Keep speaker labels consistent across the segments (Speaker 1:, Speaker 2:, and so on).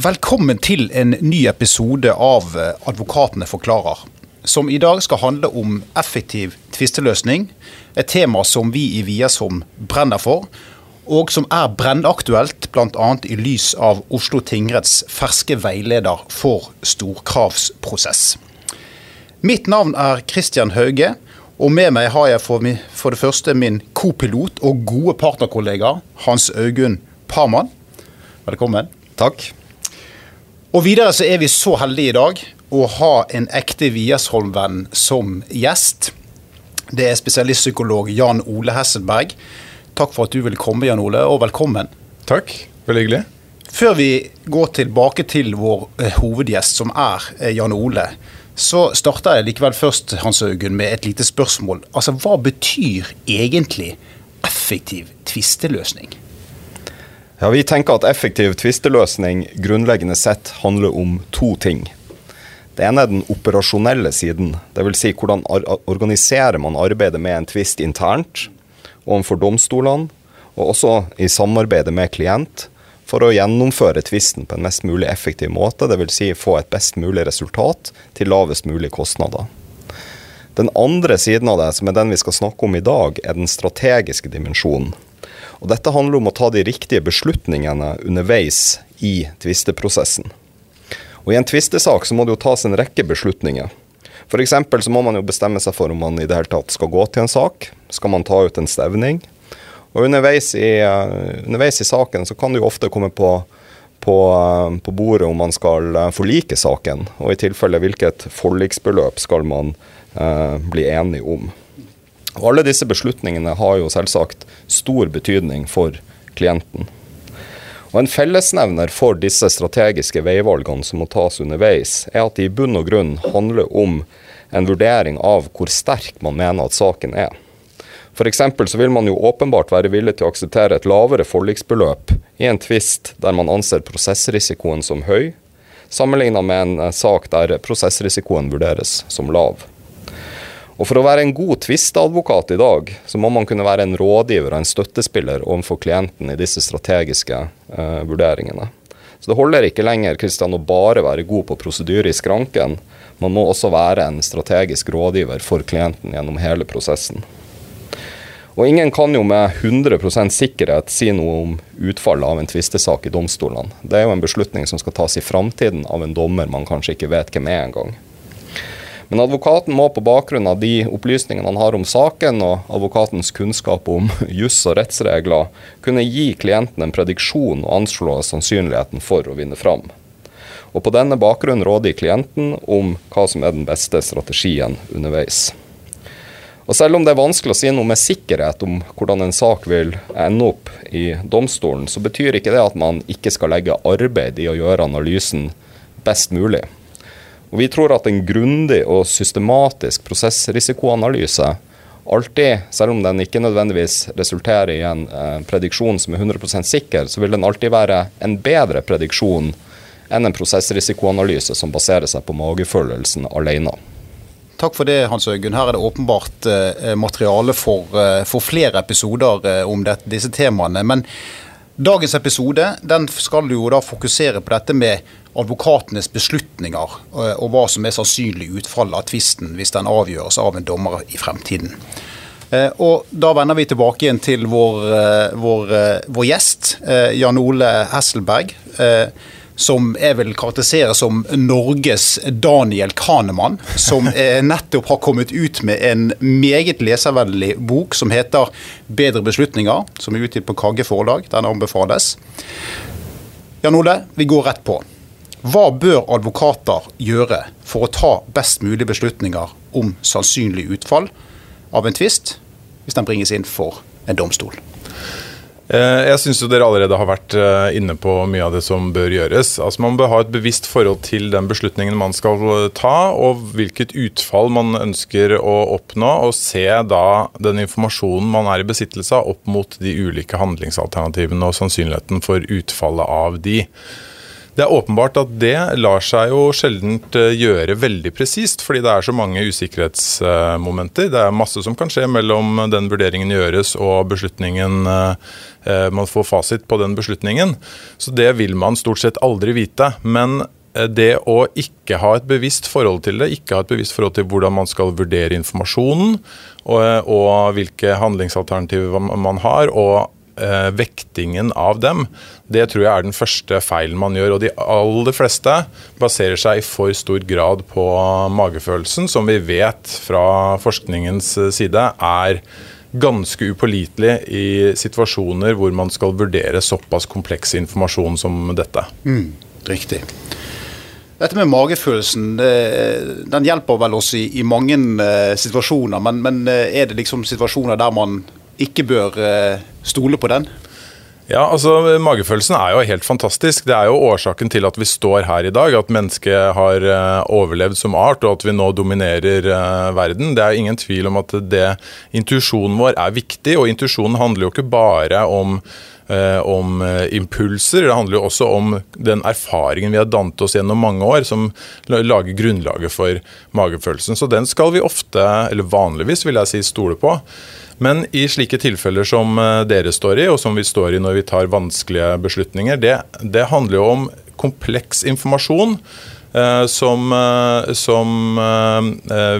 Speaker 1: Velkommen til en ny episode av Advokatene forklarer. Som i dag skal handle om effektiv tvisteløsning. Et tema som vi i Viasom brenner for, og som er brennaktuelt bl.a. i lys av Oslo tingretts ferske veileder for storkravsprosess. Mitt navn er Kristian Hauge, og med meg har jeg for, det første min kopilot og gode partnerkollega Hans Augunn Parman. Velkommen.
Speaker 2: Takk.
Speaker 1: Og videre så er vi så heldige i dag å ha en ekte Wiersholm-venn som gjest. Det er spesialistpsykolog Jan Ole Hesselberg. Takk for at du ville komme, Jan Ole, og velkommen.
Speaker 2: Takk. Veldig hyggelig.
Speaker 1: Før vi går tilbake til vår eh, hovedgjest, som er eh, Jan Ole, så starter jeg likevel først Hans Haugen, med et lite spørsmål. Altså, Hva betyr egentlig effektiv tvisteløsning?
Speaker 2: Ja, Vi tenker at effektiv tvisteløsning grunnleggende sett handler om to ting. Det ene er den operasjonelle siden, dvs. Si hvordan organiserer man arbeidet med en tvist internt overfor domstolene, og også i samarbeidet med klient, for å gjennomføre tvisten på en mest mulig effektiv måte, dvs. Si få et best mulig resultat til lavest mulig kostnader. Den andre siden av det, som er den vi skal snakke om i dag, er den strategiske dimensjonen. Og Dette handler om å ta de riktige beslutningene underveis i tvisteprosessen. Og I en tvistesak så må det jo tas en rekke beslutninger. F.eks. så må man jo bestemme seg for om man i det hele tatt skal gå til en sak. Skal man ta ut en stevning? Og underveis i, uh, underveis i saken så kan det jo ofte komme på, på, uh, på, bordet om man skal uh, forlike saken, og i tilfelle hvilket forliksbeløp skal man bli enig om. Og alle disse beslutningene har jo selvsagt stor betydning for klienten. Og En fellesnevner for disse strategiske veivalgene som må tas underveis, er at de i bunn og grunn handler om en vurdering av hvor sterk man mener at saken er. For så vil man jo åpenbart være villig til å akseptere et lavere forliksbeløp i en tvist der man anser prosessrisikoen som høy, sammenlignet med en sak der prosessrisikoen vurderes som lav. Og For å være en god tvisteadvokat i dag, så må man kunne være en rådgiver og en støttespiller overfor klienten i disse strategiske eh, vurderingene. Så Det holder ikke lenger Kristian, å bare være god på prosedyre i skranken. Man må også være en strategisk rådgiver for klienten gjennom hele prosessen. Og Ingen kan jo med 100% sikkerhet si noe om utfallet av en tvistesak i domstolene. Det er jo en beslutning som skal tas i framtiden av en dommer man kanskje ikke vet hvem er engang. Men advokaten må på bakgrunn av de opplysningene han har om saken, og advokatens kunnskap om juss og rettsregler, kunne gi klienten en prediksjon og anslå sannsynligheten for å vinne fram. Og På denne bakgrunn råder klienten om hva som er den beste strategien underveis. Og Selv om det er vanskelig å si noe med sikkerhet om hvordan en sak vil ende opp i domstolen, så betyr ikke det at man ikke skal legge arbeid i å gjøre analysen best mulig. Og Vi tror at en grundig og systematisk prosessrisikoanalyse alltid, selv om den ikke nødvendigvis resulterer i en eh, prediksjon som er 100% sikker, så vil den alltid være en bedre prediksjon enn en prosessrisikoanalyse som baserer seg på magefølelsen alene.
Speaker 1: Takk for det, Hans Øygunn. Her er det åpenbart eh, materiale for, eh, for, flere episoder eh, om det, disse temaene. Men dagens episode den skal jo da fokusere på dette med advokatenes beslutninger eh, og hva som er sannsynlig utfall av tvisten hvis den avgjøres av en dommer i fremtiden. Eh, og Da vender vi tilbake igjen til vår, eh, vår, vår gjest, Jan Ole Hesselberg. Som jeg vil karakterisere som Norges Daniel Kahneman. Som nettopp har kommet ut med en meget leservennlig bok som heter 'Bedre beslutninger', som er utgitt på Kagge forlag. Den anbefales. Jan Ole, vi går rett på. Hva bør advokater gjøre for å ta best mulig beslutninger om sannsynlig utfall av en tvist, hvis den bringes inn for en domstol?
Speaker 3: Eh, jeg syns dere allerede har vært eh, inne på mye av det som bør gjøres. Altså Man bør ha et bevisst forhold til den beslutningen man skal eh, ta, og hvilket utfall man ønsker å oppnå, og se da den informasjonen man er i besittelse av, opp mot de ulike handlingsalternativene og sannsynligheten for utfallet av de. Det er åpenbart at det lar seg jo sjelden gjøre veldig presist, fordi det er så mange usikkerhetsmomenter. Det er masse som kan skje mellom den vurderingen gjøres og beslutningen man får fasit på den beslutningen. Så det vil man stort sett aldri vite. Men Eh, det å ikke ha et bevisst forhold til det, ikke ha et bevisst forhold til hvordan man skal vurdere informasjonen, og, og hvilke handlingsalternativer man har, og eh, vektingen av dem, det tror jeg er den første feilen man gjør. Og de aller fleste baserer seg i for stor grad på magefølelsen, som vi vet fra forskningens side er ganske upålitelig i situasjoner hvor man skal vurdere såpass kompleks informasjon som dette.
Speaker 1: Mm, riktig. Dette med magefølelsen, den hjelper vel oss i, i mange uh, situasjoner. Men, men, eh, er det liksom situasjoner der man ikke bør uh, stole på den?
Speaker 3: Ja, altså Magefølelsen er jo helt fantastisk. Det er jo årsaken til at vi står her i dag. At mennesket har overlevd som art, og at vi nå dominerer verden. Det er ingen tvil om at det, intuisjonen vår er viktig. Og intuisjonen handler jo ikke bare om Eh, om eh, impulser. Det handler jo også om den erfaringen vi har dannet oss gjennom mange år, som lager grunnlaget for magefølelsen. Så den skal vi ofte, eller vanligvis vil jeg si, stole på. Men i slike tilfeller som eh, dere står i, og som vi står i når vi tar vanskelige beslutninger, det, det handler jo om kompleks informasjon Eh, som, eh, som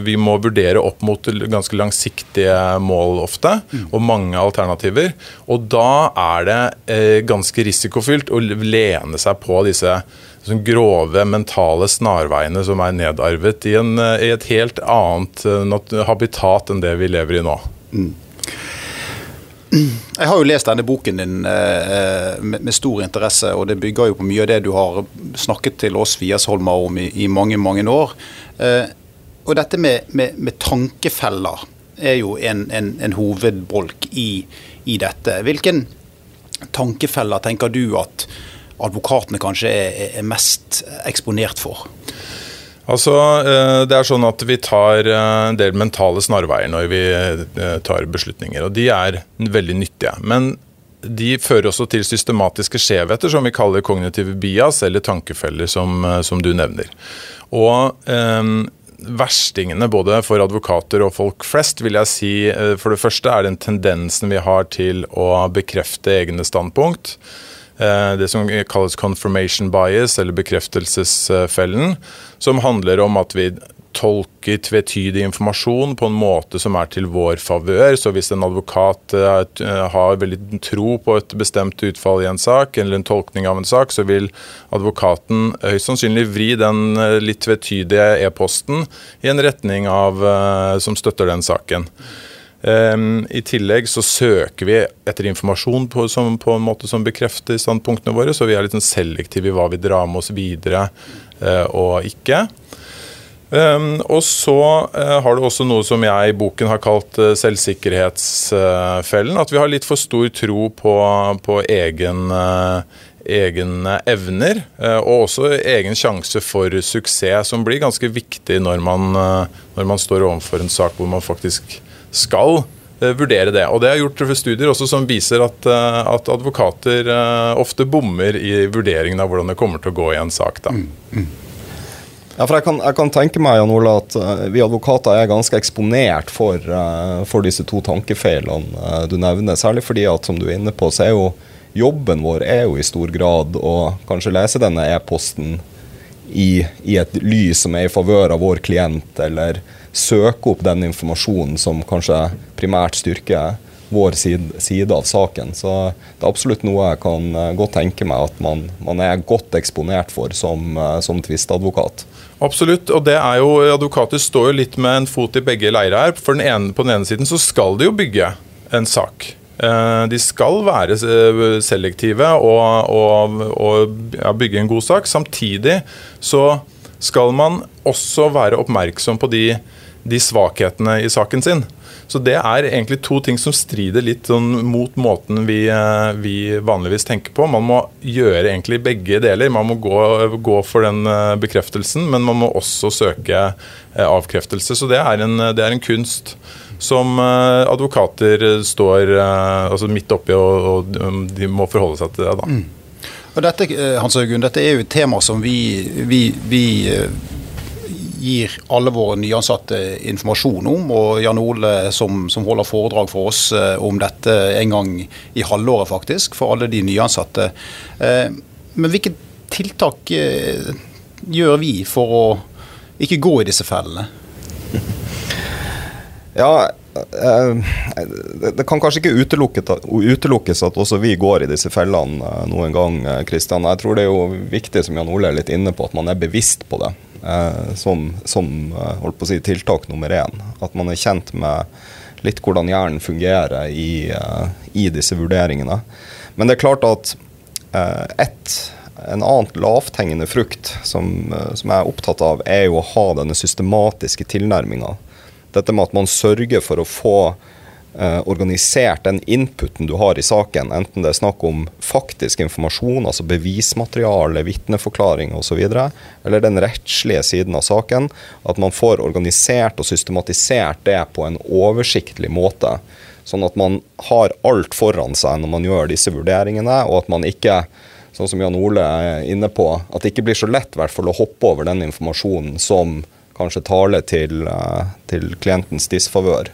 Speaker 3: vi må vurdere opp mot ganske langsiktige mål ofte, mm. og mange alternativer. Og da er det ganske risikofylt å lene seg på disse sånn grove mentale snarveiene som er nedarvet i, en, i et helt annet habitat enn det vi lever i nå. Mm.
Speaker 1: Jeg har jo lest denne boken din eh, med, stor interesse, og det bygger jo på mye av det du har snakket til oss Viasholmer om i, i, mange, mange år. Eh, og dette med, med, med, tankefeller er jo en, en, en hovedbolk i, i, dette. Hvilken tankefeller tenker du at advokatene kanskje er, er mest eksponert for?
Speaker 3: Altså, eh, det er sånn at Vi tar eh, en del mentale snarveier når vi eh, tar beslutninger. og De er veldig nyttige. Men de fører også til systematiske skjevheter, som vi kaller kognitive bias, eller tankefeller, som, som du nevner. Og eh, Verstingene både for advokater og folk flest, vil jeg si for det første er den tendensen vi har til å bekrefte egne standpunkt. Eh, det som kalles confirmation bias, eller bekreftelsesfellen, som handler om at vi tolker tvetydig informasjon på en måte som er til vår favør. Så hvis en advokat eh, har veldig tro på et bestemt utfall i en sak, eller en tolkning av en sak, så vil advokaten høyst sannsynlig vri den eh, litt tvetydige e-posten i en retning av, som støtter den saken. Um, I tillegg så søker vi etter informasjon på, som, på, en måte som bekrefter standpunktene våre, så vi er litt sånn selektive i hva vi drar med oss videre uh, og ikke. Um, og så uh, har du også noe som jeg i boken har kalt uh, selvsikkerhetsfellen. At vi har litt for stor tro på, på egen, egne evner, og også egen sjanse for suksess, som blir ganske viktig når man, når man står overfor en sak hvor man faktisk skal eh, vurdere det. Og Det er gjort studier også som viser at, eh, at, advokater eh, ofte bommer i vurderingen av hvordan det kommer til å gå i en sak. da. Mm, mm.
Speaker 2: Ja, for jeg kan, jeg kan, tenke meg Jan Ola, at vi advokater er ganske eksponert for, for disse to tankefeilene du nevner. Særlig fordi at som du er inne på, så er jo jobben vår er jo i stor grad å kanskje lese denne e-posten i, i, et lys som er i favør av vår klient, eller søke opp den informasjonen som kanskje primært styrker vår side, side, av saken. Så det er absolutt noe jeg kan eh, godt tenke meg at man, man er godt eksponert for som, eh, som tvistadvokat.
Speaker 3: Absolutt, og det er jo, advokater står jo litt med en fot i begge leirer her. For den ene, på den ene siden så skal de jo bygge en sak. Eh, de skal være selektive og, og, og bygge en god sak. Samtidig så skal man også være oppmerksom på de de svakhetene i saken sin. Så det er egentlig to ting som strider litt sånn mot måten vi, eh, vi, vanligvis tenker på. Man må gjøre egentlig begge deler. Man må gå, gå, for den eh, bekreftelsen, men man må også søke eh, avkreftelse. Så det er en, det er en kunst som advokater står altså midt oppi, og, og de må forholde seg til det. da. Mm.
Speaker 1: Og dette, Hans Øygunn, dette er jo et tema som vi, vi, vi gir alle våre nyansatte informasjon om. Og Jan Ole som, som, holder foredrag for oss om dette en gang i halvåret, faktisk, for alle de nyansatte. Men hvilke tiltak gjør vi for å ikke gå i disse fellene?
Speaker 2: Ja, det kan kanskje ikke utelukkes at også vi går i disse fellene eh, noen gang, Kristian. Eh, Jeg tror det er jo viktig, som Jan Ole er litt inne på, at man er bevisst på det. Eh, som, som holdt på å si, tiltak nummer én. At man er kjent med litt hvordan hjernen fungerer i, i disse vurderingene. Men det er klart at ett en annen lavthengende frukt som, eh, som, jeg er opptatt av, er jo å ha denne systematiske tilnærminga. Dette med at man sørger for å få eh, organisert den inputen du har i saken, enten det er snakk om faktisk informasjon, altså bevismateriale, vitneforklaring osv., eller den rettslige siden av saken. At man får organisert og systematisert det på en oversiktlig måte. Sånn at man har alt foran seg når man gjør disse vurderingene, og at man ikke sånn som Jan Ole er inne på, at det ikke blir så lett å hoppe over den informasjonen som kanskje taler til, eh, til klientens disfavør.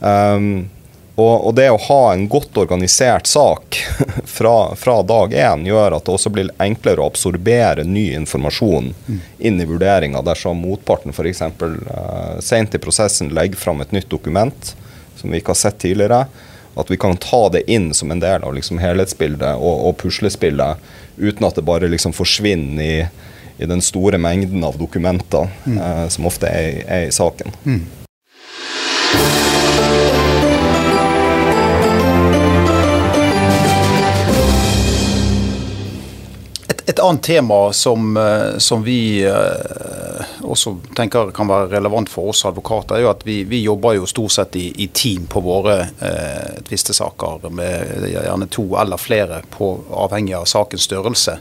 Speaker 2: Um, og, og, det å ha en godt organisert sak fra, fra dag én gjør at det også blir enklere å absorbere ny informasjon inn i vurderinga dersom motparten f.eks. Uh, sent i prosessen legger fram et nytt dokument som vi ikke har sett tidligere at vi kan ta det inn som en del av liksom helhetsbildet og, og, puslespillet, uten at det bare liksom forsvinner i, i den store mengden av dokumenter mm. eh, som ofte er, er i saken. Mm.
Speaker 1: Et, et, annet tema som, eh, som vi eh, også tenker kan være relevant for oss advokater, er jo at vi, vi jobber jo stort sett i, i team på våre eh, tvistesaker med gjerne to eller flere, på, avhengig av sakens størrelse.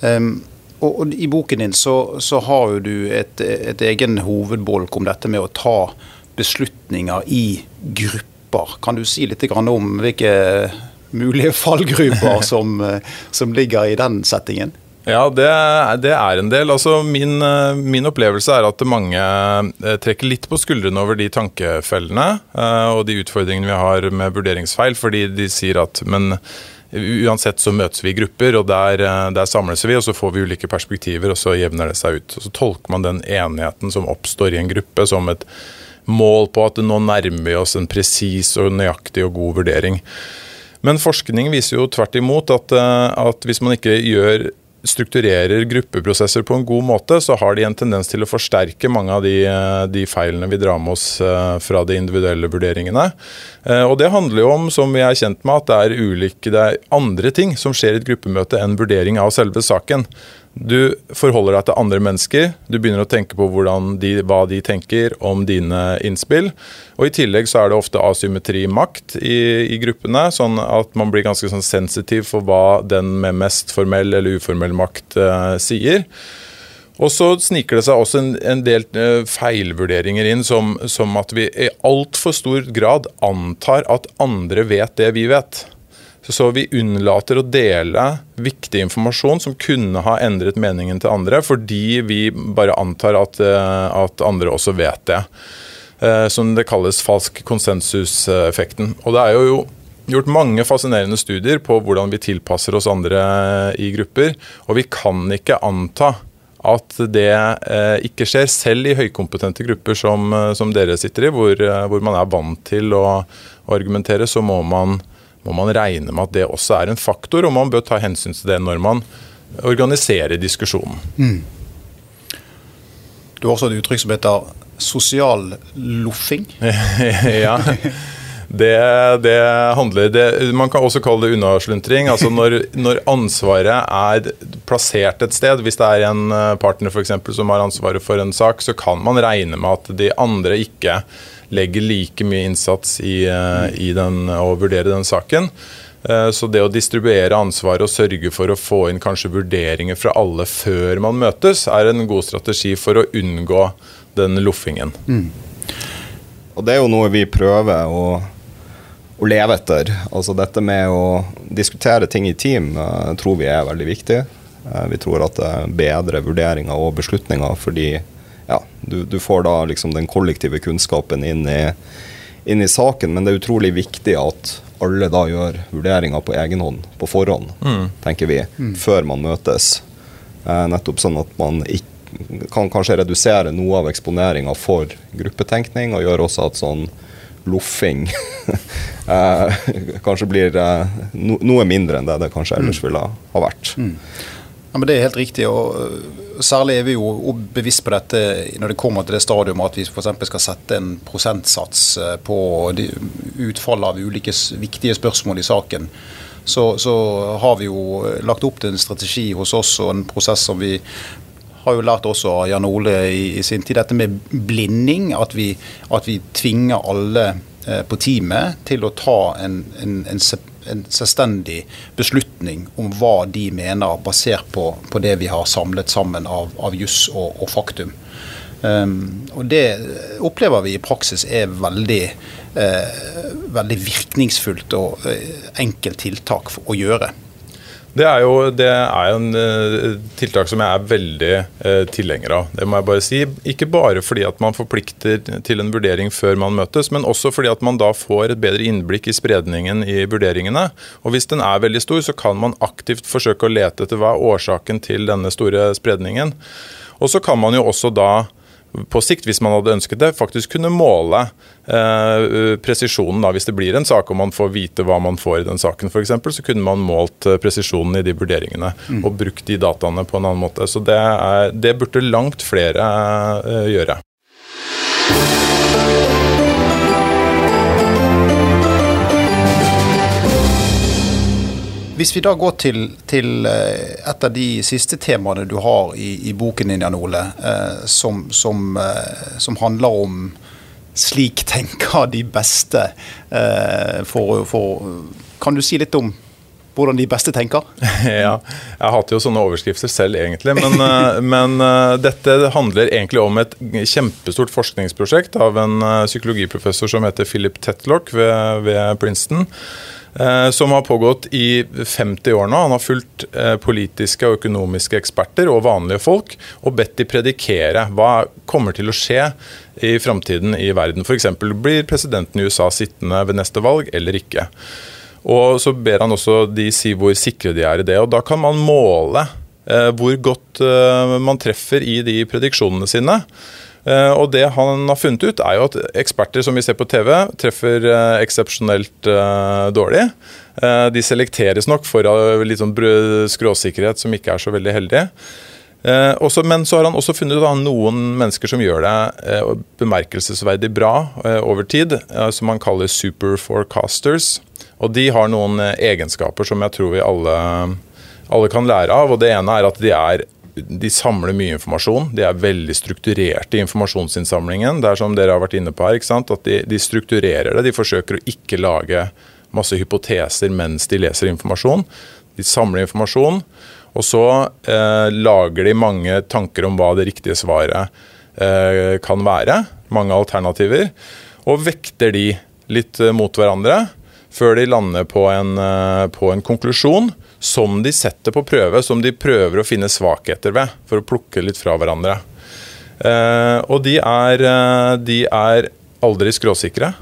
Speaker 1: Um, og, og, I boken din så, så har du et, et, egen hovedbolk om dette med å ta beslutninger i grupper. Kan du si litt om hvilke mulige fallgruper som, som ligger i den settingen?
Speaker 3: Ja, det, det, er en del. Altså, min, eh, min, opplevelse er at mange eh, trekker litt på skuldrene over de tankefellene uh, og de utfordringene vi har med vurderingsfeil, fordi de sier at men uansett så møtes vi i grupper, og der, der, samles vi, og så får vi ulike perspektiver, og så jevner det seg ut. Og Så tolker man den enigheten som oppstår i en gruppe som et mål på at nå nærmer vi oss en presis og nøyaktig og god vurdering. Men forskning viser jo tvert imot at, at hvis man ikke gjør strukturerer gruppeprosesser på en god måte, så har de en tendens til å forsterke mange av de, eh, de feilene vi drar med oss eh, fra de individuelle vurderingene. Eh, og Det handler jo om som vi er kjent med, at det er ulike, det er andre ting som skjer i et gruppemøte enn vurdering av selve saken. Du forholder deg til andre mennesker. Du begynner å tenke på de, hva de tenker om dine innspill. Og I tillegg så er det ofte asymmetri makt i, i, gruppene, sånn at man blir ganske sånn sensitiv for hva den med mest formell eller uformell makt eh, sier. Og så sniker det seg også en, en del uh, feilvurderinger inn, som, som at vi i altfor stor grad antar at andre vet det vi vet. Så vi unnlater å dele viktig informasjon som kunne ha endret meningen til andre, fordi vi bare antar at, eh, at andre også vet det. Eh, som det kalles falsk konsensuseffekten. Og det er jo gjort mange fascinerende studier på hvordan vi tilpasser oss andre i grupper, og vi kan ikke anta at det eh, ikke skjer, selv i høykompetente grupper som, som dere sitter i, hvor, hvor, man er vant til å, å argumentere, så må man må man regne med at det også er en faktor, og man bør ta hensyn til det når man organiserer diskusjonen. Mm.
Speaker 1: Du har også et uttrykk som heter sosial loffing.
Speaker 3: ja. Det, det handler det, Man kan også kalle det unnasluntring. Altså når, når, ansvaret er plassert et sted, hvis det er en eh, partner for eksempel, som har ansvaret for en sak, så kan man regne med at de andre ikke legger like mye innsats i, eh, i den, å vurdere den saken. Eh, så det å distribuere ansvaret og sørge for å få inn kanskje vurderinger fra alle før man møtes, er en god strategi for å unngå den loffingen. Mm.
Speaker 2: Og det er jo noe vi prøver å, å leve etter. Altså dette med å diskutere ting i team tror vi er veldig viktig. Uh, vi tror at det er bedre vurderinger og beslutninger fordi ja, du, du, får da liksom den kollektive kunnskapen inn i, inn i, saken, men det er utrolig viktig at alle da gjør vurderinger på egen hånd, på forhånd, mm. tenker vi, mm. før man møtes. Uh, nettopp sånn at man ikke kan kanskje redusere noe av eksponeringa for gruppetenkning, og gjør også at sånn loffing eh, kanskje blir eh, no, noe mindre enn det det kanskje ellers mm. ville ha vært. Mm.
Speaker 1: Ja, men Det er helt riktig. og eh, Særlig er vi jo bevisst på dette når det kommer til det stadium at vi f.eks. skal sette en prosentsats på utfallet av ulike viktige spørsmål i saken. Så, så, har vi jo lagt opp til en strategi hos oss og en prosess som vi har jo lært også av Jan Ole i, i, sin tid, dette med blinding. At vi, at vi tvinger alle på teamet til å ta en, en, en, en, selvstendig beslutning om hva de mener, basert på, på det vi har samlet sammen av, av juss og, og, faktum. Um, og Det opplever vi i praksis er veldig, eh, veldig virkningsfullt og eh, enkelt tiltak for å gjøre.
Speaker 3: Det er jo det er en uh, tiltak som jeg er veldig uh, tilhenger av. Det må jeg bare si. Ikke bare fordi at man forplikter til en vurdering før man møtes, men også fordi at man da får et bedre innblikk i spredningen i vurderingene. Og Hvis den er veldig stor, så kan man aktivt forsøke å lete etter hva er årsaken til denne store spredningen. Og så kan man jo også da på sikt, hvis man hadde ønsket det, faktisk kunne måle eh, presisjonen. da, Hvis det blir en sak og man får vite hva man får i den saken f.eks., så kunne man målt eh, presisjonen i de vurderingene mm. og brukt de dataene på en annen måte. Så det, er, det burde langt flere eh, gjøre.
Speaker 1: Hvis vi da går til, til, eh, et av de siste temaene du har i, i boken din, Jan Ole, eh, som, som, eh, som, handler om slik tenker de beste. For, for, kan du si litt om hvordan de beste tenker?
Speaker 3: ja, jeg hater jo sånne overskrifter selv, egentlig. Men, men dette handler egentlig om et kjempestort forskningsprosjekt av en psykologiprofessor som heter Philip Tetlock ved, ved Princeton. Eh, som har pågått i 50 år nå. Han har fulgt eh, politiske og økonomiske eksperter og vanlige folk og bedt de predikere hva kommer til å skje i framtiden i verden. F.eks. blir presidenten i USA sittende ved neste valg eller ikke. Og Så ber han også de si hvor sikre de er i det. og Da kan man måle eh, hvor godt man treffer i de prediksjonene sine. Eh, og det han har funnet ut, er jo at eksperter som vi ser på TV, treffer eh, eksepsjonelt eh, dårlig. De selekteres nok for litt sånn skråsikkerhet som ikke er så veldig heldig. Men så har han også funnet ut noen mennesker som gjør det bemerkelsesverdig bra over tid, som han kaller super forecasters. Og de har noen egenskaper som jeg tror vi alle, alle kan lære av. og Det ene er at de er de samler mye informasjon. De er veldig strukturerte i informasjonsinnsamlingen. Det er som dere har vært inne på her, at de, de, strukturerer det. De forsøker å ikke lage masse hypoteser mens de leser informasjon. De samler informasjon, og så eh, lager de mange tanker om hva det riktige svaret eh, kan være. Mange alternativer. Og vekter de litt eh, mot hverandre før de lander på en, eh, på en konklusjon som de setter på prøve, som de prøver å finne svakheter ved, for å plukke litt fra hverandre. Eh, og de er, eh, de er aldri skråsikre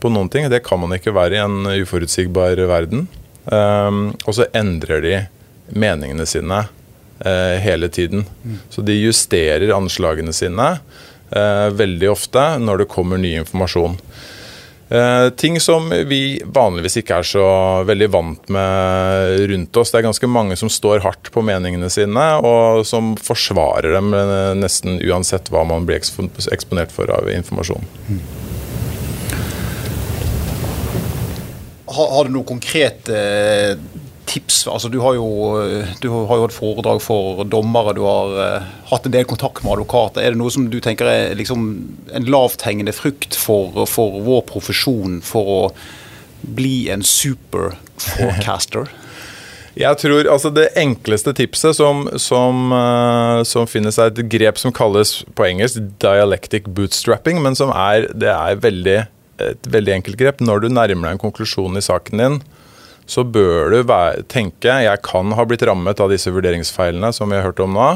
Speaker 3: på noen ting. Det kan man ikke være i en uforutsigbar verden. Eh, og så endrer de meningene sine eh, hele tiden. Mm. Så de justerer anslagene sine eh, veldig ofte når det kommer ny informasjon. Uh, ting som vi vanligvis ikke er så veldig vant med rundt oss. Det er ganske mange som står hardt på meningene sine, og som forsvarer dem uh, nesten uansett hva man blir eksponert for av informasjon.
Speaker 1: Har, har, du noen konkrete tips? Altså, du, har jo, du har jo hatt foredrag for dommere, du har uh, hatt en del kontakt med advokater. Er det noe som du tenker er liksom en lavthengende frukt for, for vår profesjon for å bli en super forecaster?
Speaker 3: Jeg tror altså Det enkleste tipset som, som, uh, som, finnes, er et grep som kalles på engelsk dialectic bootstrapping, men som er, det er veldig et veldig enkelt grep. Når du nærmer deg en konklusjon i saken din, så bør du tenke jeg kan ha blitt rammet av disse vurderingsfeilene som vi har hørt om nå.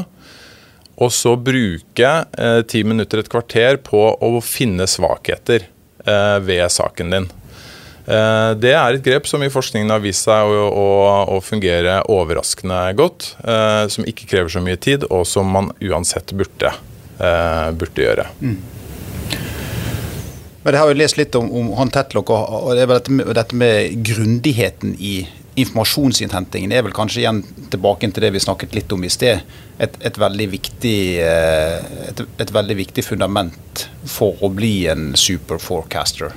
Speaker 3: Og så bruke eh, ti minutter, et kvarter, på å finne svakheter eh, ved saken din. Eh, det er et grep som i forskningen har vist seg å, å, å fungere overraskende godt. Eh, som ikke krever så mye tid, og som man uansett burde, eh, burde gjøre. Mm.
Speaker 1: Men Jeg har jo lest litt om, om han Tetlock, og det er vel dette med, dette med grundigheten i informasjonsinnhentingen er vel kanskje igjen tilbake til det vi snakket litt om i sted. Et, et, veldig, viktig, eh, et, et veldig viktig fundament for å bli en super forecaster.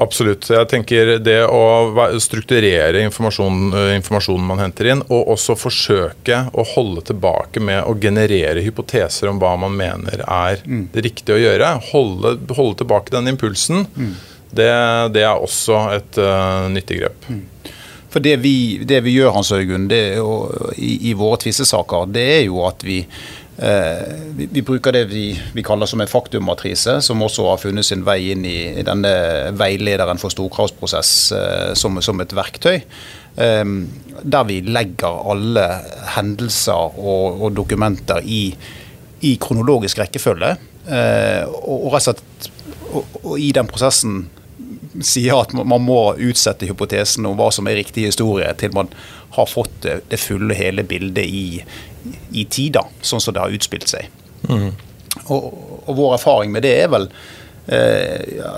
Speaker 3: Absolutt. Jeg tenker Det å strukturere informasjonen, eh, informasjonen, man henter inn, og også forsøke å holde tilbake med å generere hypoteser om hva man mener er mm. det riktige å gjøre. Holde, holde tilbake den impulsen. Mm. Det, det, er også et uh, nyttig grep. Mm.
Speaker 1: For det vi, det vi, gjør Hans Øygunn, i, i, våre tvistesaker, det er jo at vi vi, vi, bruker det vi, kaller som en faktummatrise, som også har funnet sin vei inn i, denne veilederen for storkravsprosess eh, som, et verktøy. Eh, der vi legger alle hendelser og, dokumenter i, i, kronologisk rekkefølge. og, rett og slett og, og i den prosessen sier at man må utsette hypotesen om hva som er riktig historie, til man har fått det fulle, hele bildet i, i tida, sånn som det har utspilt seg. Mm. Og, og, vår erfaring med det er vel eh, ja,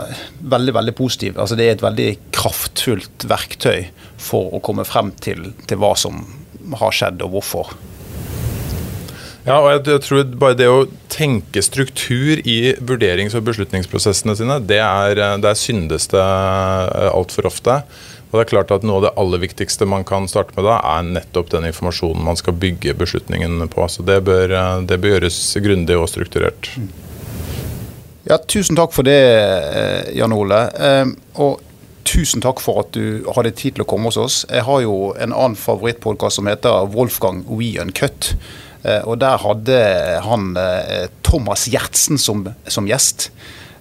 Speaker 1: veldig veldig positiv. Altså, det er et veldig kraftfullt verktøy for å komme frem til, til hva som har skjedd, og hvorfor.
Speaker 3: Ja, og jeg, jeg, tror bare det å tenke struktur i vurderings- og beslutningsprosessene sine, det er, det er syndeste eh, altfor ofte. Og det er klart at Noe av det aller viktigste man kan starte med da, er nettopp den informasjonen man skal bygge beslutningen på. Så Det bør, det bør gjøres grundig og strukturert.
Speaker 1: Ja, Tusen takk for det, eh, Jan Ole. Eh, og tusen takk for at du hadde tid til å komme hos oss. Jeg har jo en annen favorittpodkast som heter Wolfgang We Uncut. Eh, og der hadde han Thomas Gjertsen som, som gjest.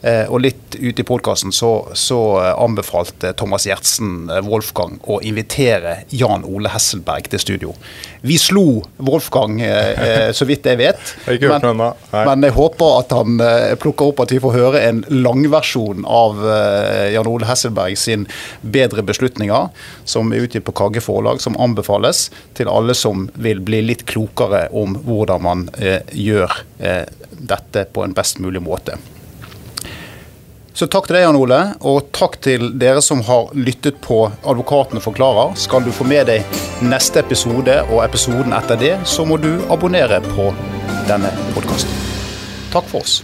Speaker 1: Eh, og litt ute i podkasten så, så, eh, anbefalte Thomas Gjertsen eh, Wolfgang å invitere Jan Ole Hesselberg til studio. Vi slo Wolfgang, så vidt jeg vet.
Speaker 3: men,
Speaker 1: men, jeg håper at han plukker opp at vi får høre en langversjon av Jan Ole Hesselberg sin 'Bedre beslutninger', som er utgitt på Kagge forlag, som anbefales til alle som vil bli litt klokere om hvordan man gjør dette på en best mulig måte. Så takk til deg, Jan Ole, og takk til dere som har lyttet på Advokatene forklarer. Skal du få med deg neste episode og episoden etter det, så må du abonnere på denne podkasten. Takk for oss.